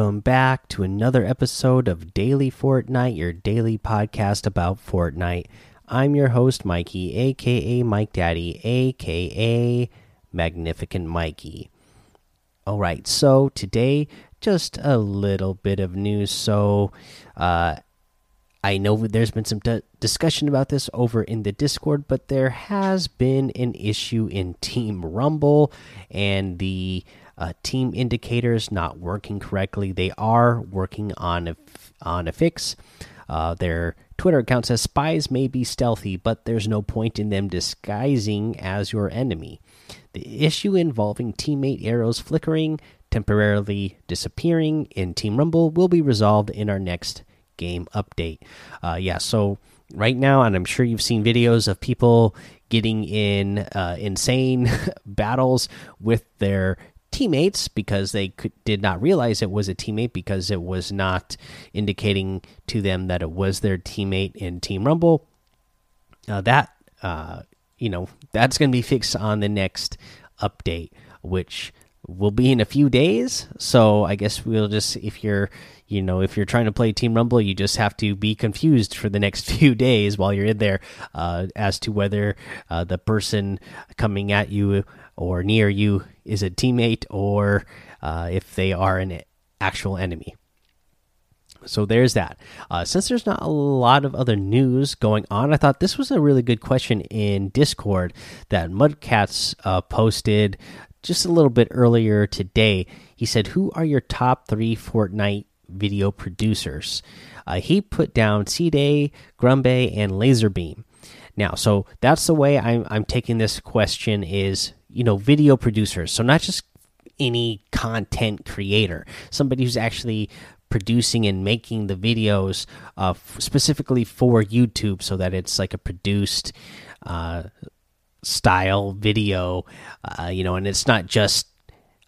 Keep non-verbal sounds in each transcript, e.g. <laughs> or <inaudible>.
Welcome back to another episode of Daily Fortnite, your daily podcast about Fortnite. I'm your host, Mikey, aka Mike Daddy, aka Magnificent Mikey. All right, so today, just a little bit of news. So, uh, I know there's been some discussion about this over in the Discord, but there has been an issue in Team Rumble and the uh, team indicators not working correctly. They are working on a, on a fix. Uh, their Twitter account says spies may be stealthy, but there's no point in them disguising as your enemy. The issue involving teammate arrows flickering, temporarily disappearing in Team Rumble will be resolved in our next game update. Uh, yeah, so right now, and I'm sure you've seen videos of people getting in uh, insane <laughs> battles with their teammates because they could, did not realize it was a teammate because it was not indicating to them that it was their teammate in Team Rumble. Uh, that uh, you know that's going to be fixed on the next update, which will be in a few days. So I guess we'll just if you're you know if you're trying to play Team Rumble, you just have to be confused for the next <laughs> few days while you're in there uh, as to whether uh, the person coming at you or near you is a teammate or uh, if they are an actual enemy. So there's that. Uh, since there's not a lot of other news going on, I thought this was a really good question in Discord that Mudcats uh, posted just a little bit earlier today. He said, Who are your top three Fortnite video producers? Uh, he put down C Day, Grumbe, and Lazarbeam. Now, so that's the way I'm, I'm taking this question is, you know, video producers. So not just any content creator, somebody who's actually producing and making the videos uh, specifically for YouTube so that it's like a produced uh, style video, uh, you know, and it's not just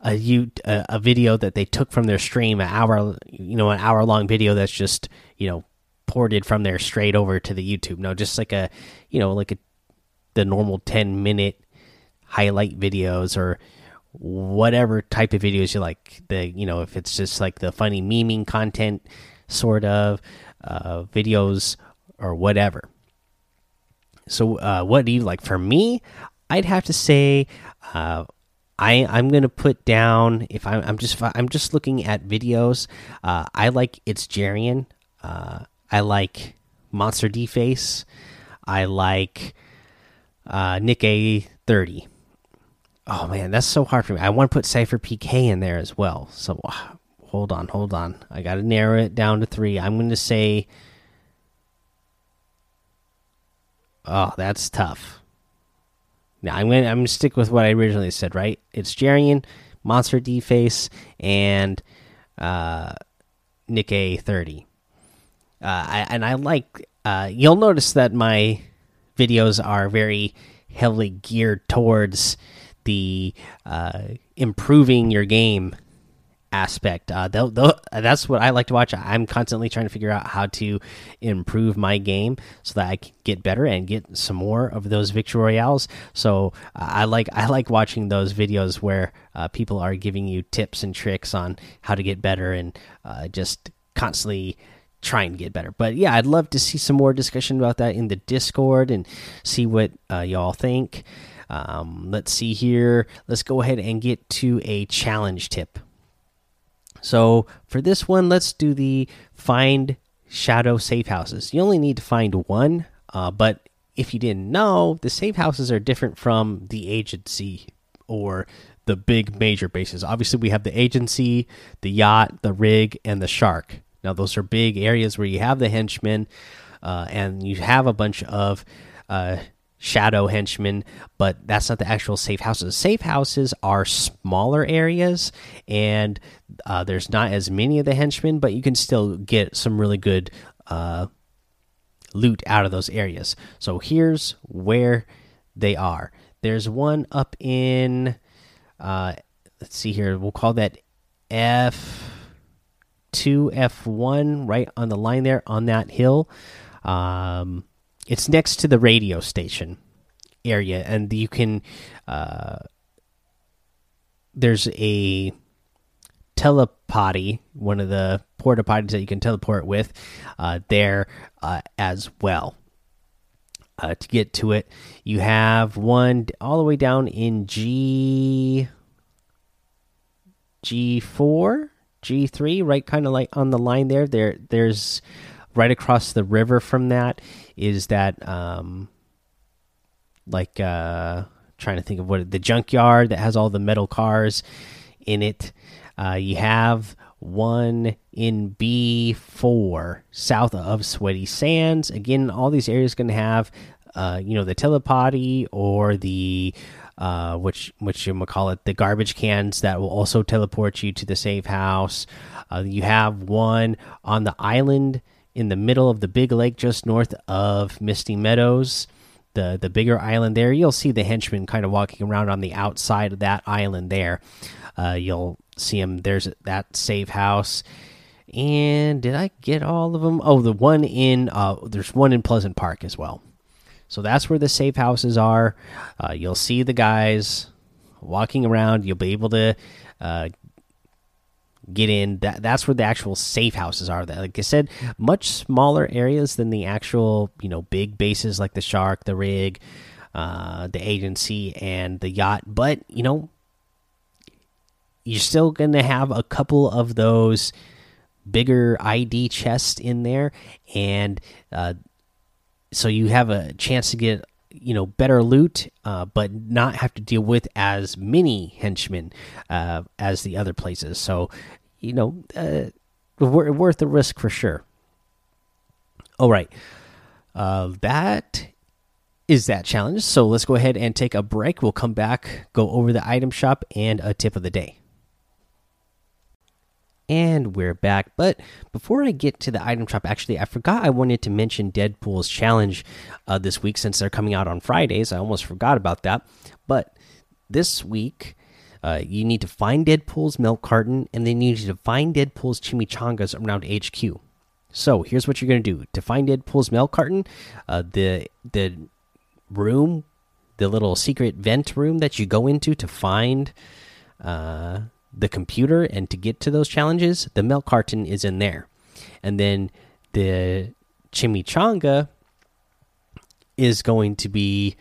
a, you, a, video that they took from their stream, an hour, you know, an hour long video that's just, you know, ported from there straight over to the YouTube. No, just like a, you know, like a the normal 10 minute highlight videos or whatever type of videos you like. The, you know, if it's just like the funny memeing content sort of uh, videos or whatever. So, uh, what do you like? For me, I'd have to say, uh, I I'm gonna put down if I'm I'm just I'm just looking at videos. Uh, I like it's Jerian. Uh, I like Monster D Face. I like uh, Nick A thirty. Oh man, that's so hard for me. I want to put SypherPK in there as well. So uh, hold on, hold on. I got to narrow it down to three. I'm going to say. Oh, that's tough. Now I'm going. I'm going to stick with what I originally said. Right? It's Jerian, Monster D Face, and uh, NickEh30. Uh, I, and I like. Uh, you'll notice that my videos are very heavily geared towards the uh, improving your game aspect. Uh, they'll, they'll, that's what I like to watch. I'm constantly trying to figure out how to improve my game so that I can get better and get some more of those victory royales. So uh, I like I like watching those videos where uh, people are giving you tips and tricks on how to get better and uh, just constantly try and get better. But yeah, I'd love to see some more discussion about that in the Discord and see what uh, y'all think. Um, let's see here. Let's go ahead and get to a challenge tip. So for this one, let's do the find shadow safe houses. You only need to find one, uh, but if you didn't know, the safe houses are different from the agency or the big major bases. Obviously, we have the agency, the yacht, the rig, and the shark. Now, those are big areas where you have the henchmen uh, and you have a bunch of uh, shadow henchmen, but that's not the actual safe houses. Safe houses are smaller areas and uh, there's not as many of the henchmen, but you can still get some really good uh, loot out of those areas. So here's where they are. There's one up in, uh, let's see here, we'll call that F two F1 right on the line there on that hill. Um, it's next to the radio station area, and you can. Uh, there's a telepotty, one of the porta potties that you can teleport with, uh, there uh, as well. Uh, to get to it, you have one all the way down in G G four, G three, right, kind of like on the line there. There, there's right across the river from that is that um, like uh, trying to think of what the junkyard that has all the metal cars in it. Uh, you have one in B4 south of Sweaty Sands. Again, all these areas going to have, uh, you know, the telepotty or the uh, which which you call it the garbage cans that will also teleport you to the safe house. Uh, you have one on the island in the middle of the big lake just north of Misty Meadows. The, the bigger island there, you'll see the henchmen kind of walking around on the outside of that island there. Uh, you'll see them. There's that safe house. And did I get all of them? Oh, the one in uh, there's one in Pleasant Park as well. So that's where the safe houses are. Uh, you'll see the guys walking around. You'll be able to uh, get in. That that's where the actual safe houses are. That, like I said, much smaller areas than the actual you know big bases like the Shark, the Rig, uh, the Agency, and the Yacht. But you know, you're still gonna have a couple of those bigger ID chests in there, and uh, so you have a chance to get you know better loot uh, but not have to deal with as many henchmen uh, as the other places. So you know uh, worth the risk for sure. All right. Uh, that is that challenge. So let's go ahead and take a break. We'll come back go over the item shop and a tip of the day and we're back. But before I get to the item shop, actually, I forgot I wanted to mention Deadpool's challenge uh, this week since they're coming out on Fridays. I almost forgot about that. But this week, uh, you need to find Deadpool's milk carton, and then you need to find Deadpool's chimichangas around HQ. So here's what you're gonna do to find Deadpool's milk carton. Uh, the the room, the little secret vent room that you go into to find uh, the computer and to get to those challenges, the milk carton is in there. And then the chimichanga is going to be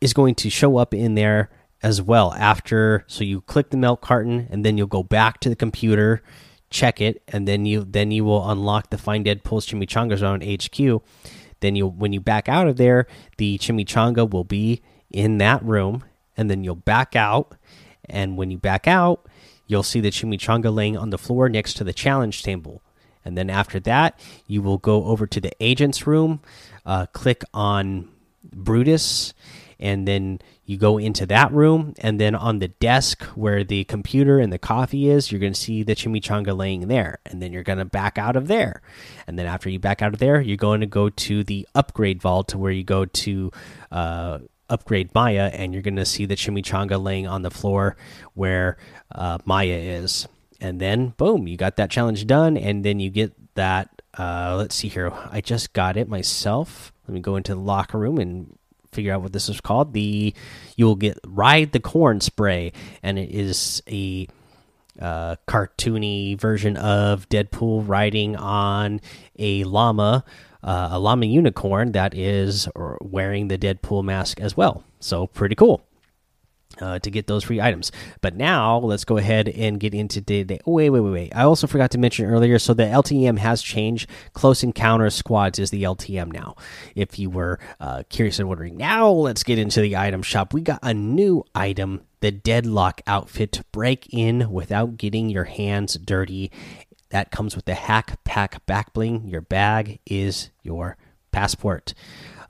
is going to show up in there as well after so you click the milk carton and then you'll go back to the computer check it and then you then you will unlock the find deadpool's chimichangas on hq then you when you back out of there the chimichanga will be in that room and then you'll back out and when you back out, you'll see the chimichanga laying on the floor next to the challenge table. And then after that, you will go over to the agent's room, uh, click on Brutus, and then you go into that room. And then on the desk where the computer and the coffee is, you're going to see the chimichanga laying there. And then you're going to back out of there. And then after you back out of there, you're going to go to the upgrade vault where you go to. Uh, upgrade Maya, and you're going to see the chimichanga laying on the floor where uh, Maya is. And then, boom, you got that challenge done, and then you get that. Uh, let's see here. I just got it myself. Let me go into the locker room and figure out what this is called. The you will get ride the corn spray, and it is a uh, cartoony version of Deadpool riding on a llama uh, a llama unicorn that is wearing the Deadpool mask as well. So pretty cool. Uh, to get those free items. But now let's go ahead and get into day to day. Oh, wait, wait, wait, wait. I also forgot to mention earlier. So the LTM has changed. Close Encounter Squads is the LTM now. If you were uh, curious and wondering, now let's get into the item shop. We got a new item the Deadlock outfit to break in without getting your hands dirty that comes with the Hack Pack back bling. Your bag is your passport.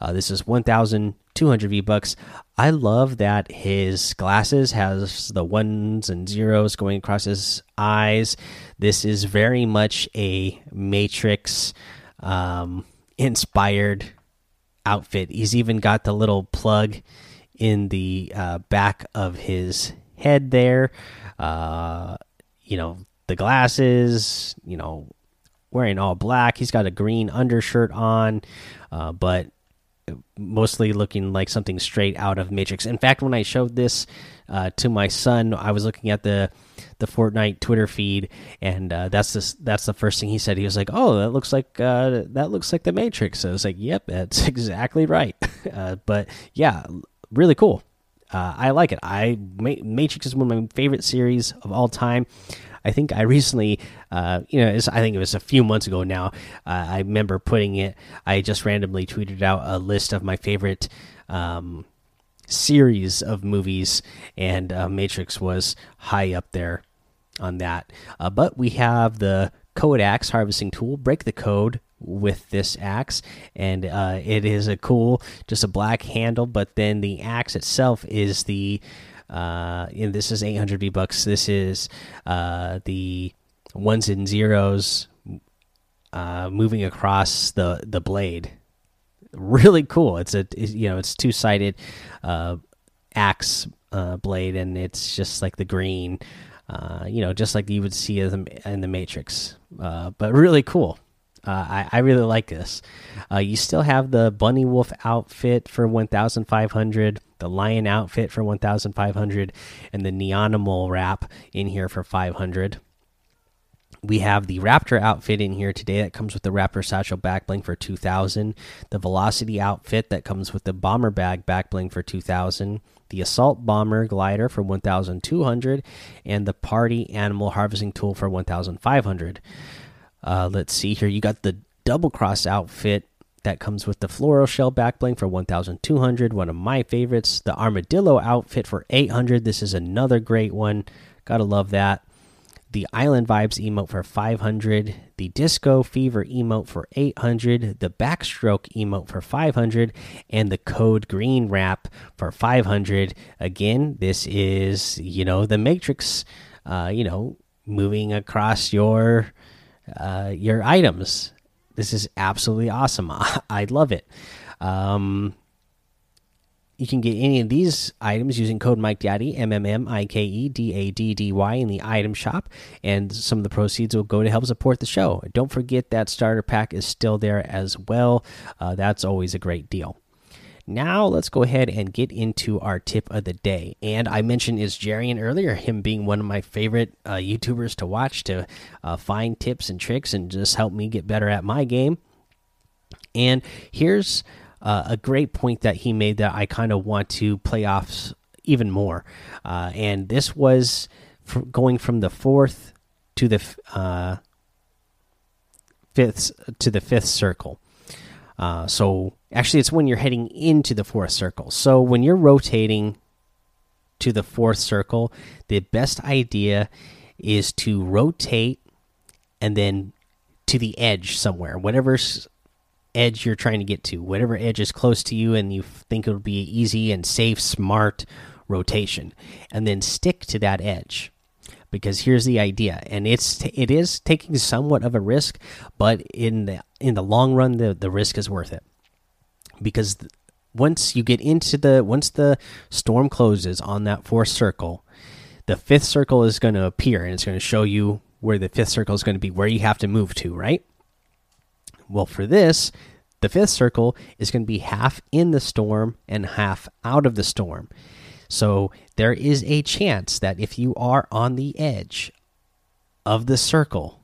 Uh, this is 1,200 V bucks. I love that his glasses has the ones and zeros going across his eyes. This is very much a Matrix um, inspired outfit. He's even got the little plug in the uh, back of his head there. Uh, you know, the glasses, you know, wearing all black. He's got a green undershirt on, uh, but mostly looking like something straight out of Matrix. In fact, when I showed this uh, to my son, I was looking at the the Fortnite Twitter feed, and uh, that's this that's the first thing he said. He was like, "Oh, that looks like uh, that looks like the Matrix." So I was like, "Yep, that's <laughs> exactly right." <laughs> Uh, but yeah, really cool. Uh, I like it. I Matrix is one of my favorite series of all time. I think I recently, uh, you know, I think it was a few months ago now. Uh, I remember putting it. I just randomly tweeted out a list of my favorite um, series of movies, and uh, Matrix was high up there on that. Uh, but we have the Code Axe harvesting tool. Break the code with this axe and uh, it is a cool just a black handle but then the axe itself is the uh, and this is 800 V bucks. This is uh, the ones and zeros uh, moving across the the blade. Really cool. It's a you know it's two sided uh, axe uh, blade, and it's just like the green. Uh, you know, just like you would see in the Matrix, uh, but really cool. Uh, I, I really like this. Uh, you still have the bunny wolf outfit for 1,500, the lion outfit for 1,500, and the neonimal wrap in here for 500. We have the Raptor outfit in here today that comes with the Raptor satchel back bling for 2000, the Velocity outfit that comes with the Bomber bag back bling for 2000, the Assault Bomber glider for 1200, and the Party Animal harvesting tool for 1500. Uh, let's see here. You got the double cross outfit that comes with the floral shell back bling for 1200 one of my favorites the armadillo outfit for 800 this is another great one. Gotta love that. The island vibes emote for 500 the disco fever emote for 800 the backstroke emote for 500 and the code green wrap for 500 again this is you know the matrix uh you know moving across your uh, your items. This is absolutely awesome. <laughs> I love it. Um, you can get any of these items using code Mike Daddy M M M I K E D A D D Y in the item shop, and some of the proceeds will go to help support the show. Don't forget that starter pack is still there as well. Uh, that's always a great deal. Now let's go ahead and get into our tip of the day. And I mentioned is Jerian earlier, him being one of my favorite uh, YouTubers to watch to uh, find tips and tricks and just help me get better at my game. And here's uh, a great point that he made that I kind of want to play off even more. Uh, and this was going from the fourth to the uh, fifth to the fifth circle. Uh, so actually, it's when you're heading into the fourth circle. So when you're rotating to the fourth circle, the best idea is to rotate and then to the edge somewhere, whatever edge you're trying to get to, whatever edge is close to you, and you think it'll be easy and safe, smart rotation, and then stick to that edge because here's the idea and it's it is taking somewhat of a risk but in the in the long run the the risk is worth it. Because once you get into the once the storm closes on that fourth circle the fifth circle is going to appear and it's going to show you where the fifth circle is going to be where you have to move to right? Well for this the fifth circle is going to be half in the storm and half out of the storm so there is a chance that if you are on the edge of the circle,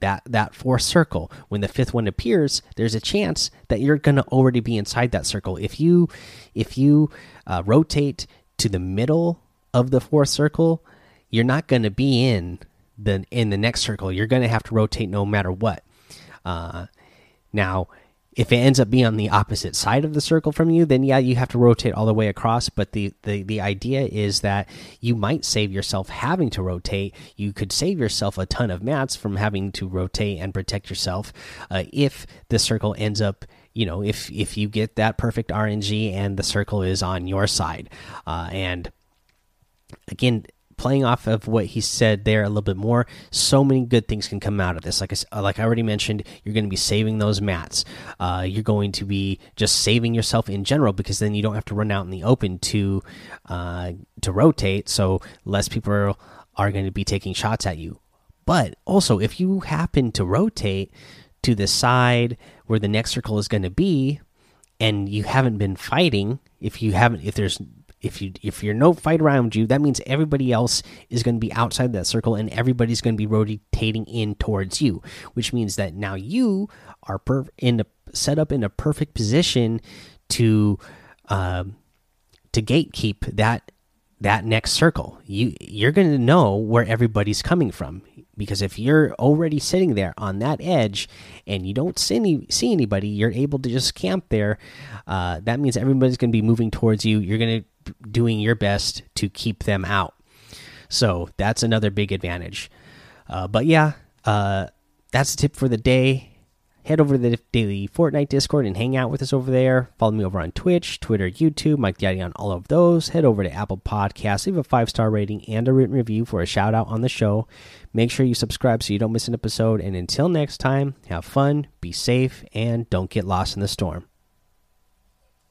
that that fourth circle, when the fifth one appears, there's a chance that you're going to already be inside that circle. If you if you uh, rotate to the middle of the fourth circle, you're not going to be in the in the next circle. You're going to have to rotate no matter what. Uh, now if it ends up being on the opposite side of the circle from you, then yeah, you have to rotate all the way across. But the, the, the idea is that you might save yourself having to rotate. You could save yourself a ton of mats from having to rotate and protect yourself uh, if the circle ends up you know if if you get that perfect rng and the circle is on your side uh, and again playing off of what he said there a little bit more, so many good things can come out of this. Like I, like I already mentioned, you're going to be saving those mats. Uh, you're going to be just saving yourself in general because then you don't have to run out in the open to uh, to rotate. So less people are, are going to be taking shots at you. But also, if you happen to rotate to the side where the next circle is going to be, and you haven't been fighting, if you haven't, if there's if you if you're no fight around you, that means everybody else is going to be outside that circle, and everybody's going to be rotating in towards you, which means that now you are in a set up in a perfect position to um, to gatekeep that that next circle. You you're going to know where everybody's coming from because if you're already sitting there on that edge and you don't see any see anybody, you're able to just camp there. Uh, that means everybody's going to be moving towards you. You're going to doing your best to keep them out. So that's another big advantage. Uh, but yeah, uh, that's the tip for the day head over to the daily Fortnite Discord and hang out with us over there. Follow me over on Twitch, Twitter, YouTube, Mike Daddy on all of those. Head over to Apple Podcasts, leave a five star rating and a written review for a shout out on the show. Make sure you subscribe so you don't miss an episode. And until next time, have fun, be safe, and don't get lost in the storm.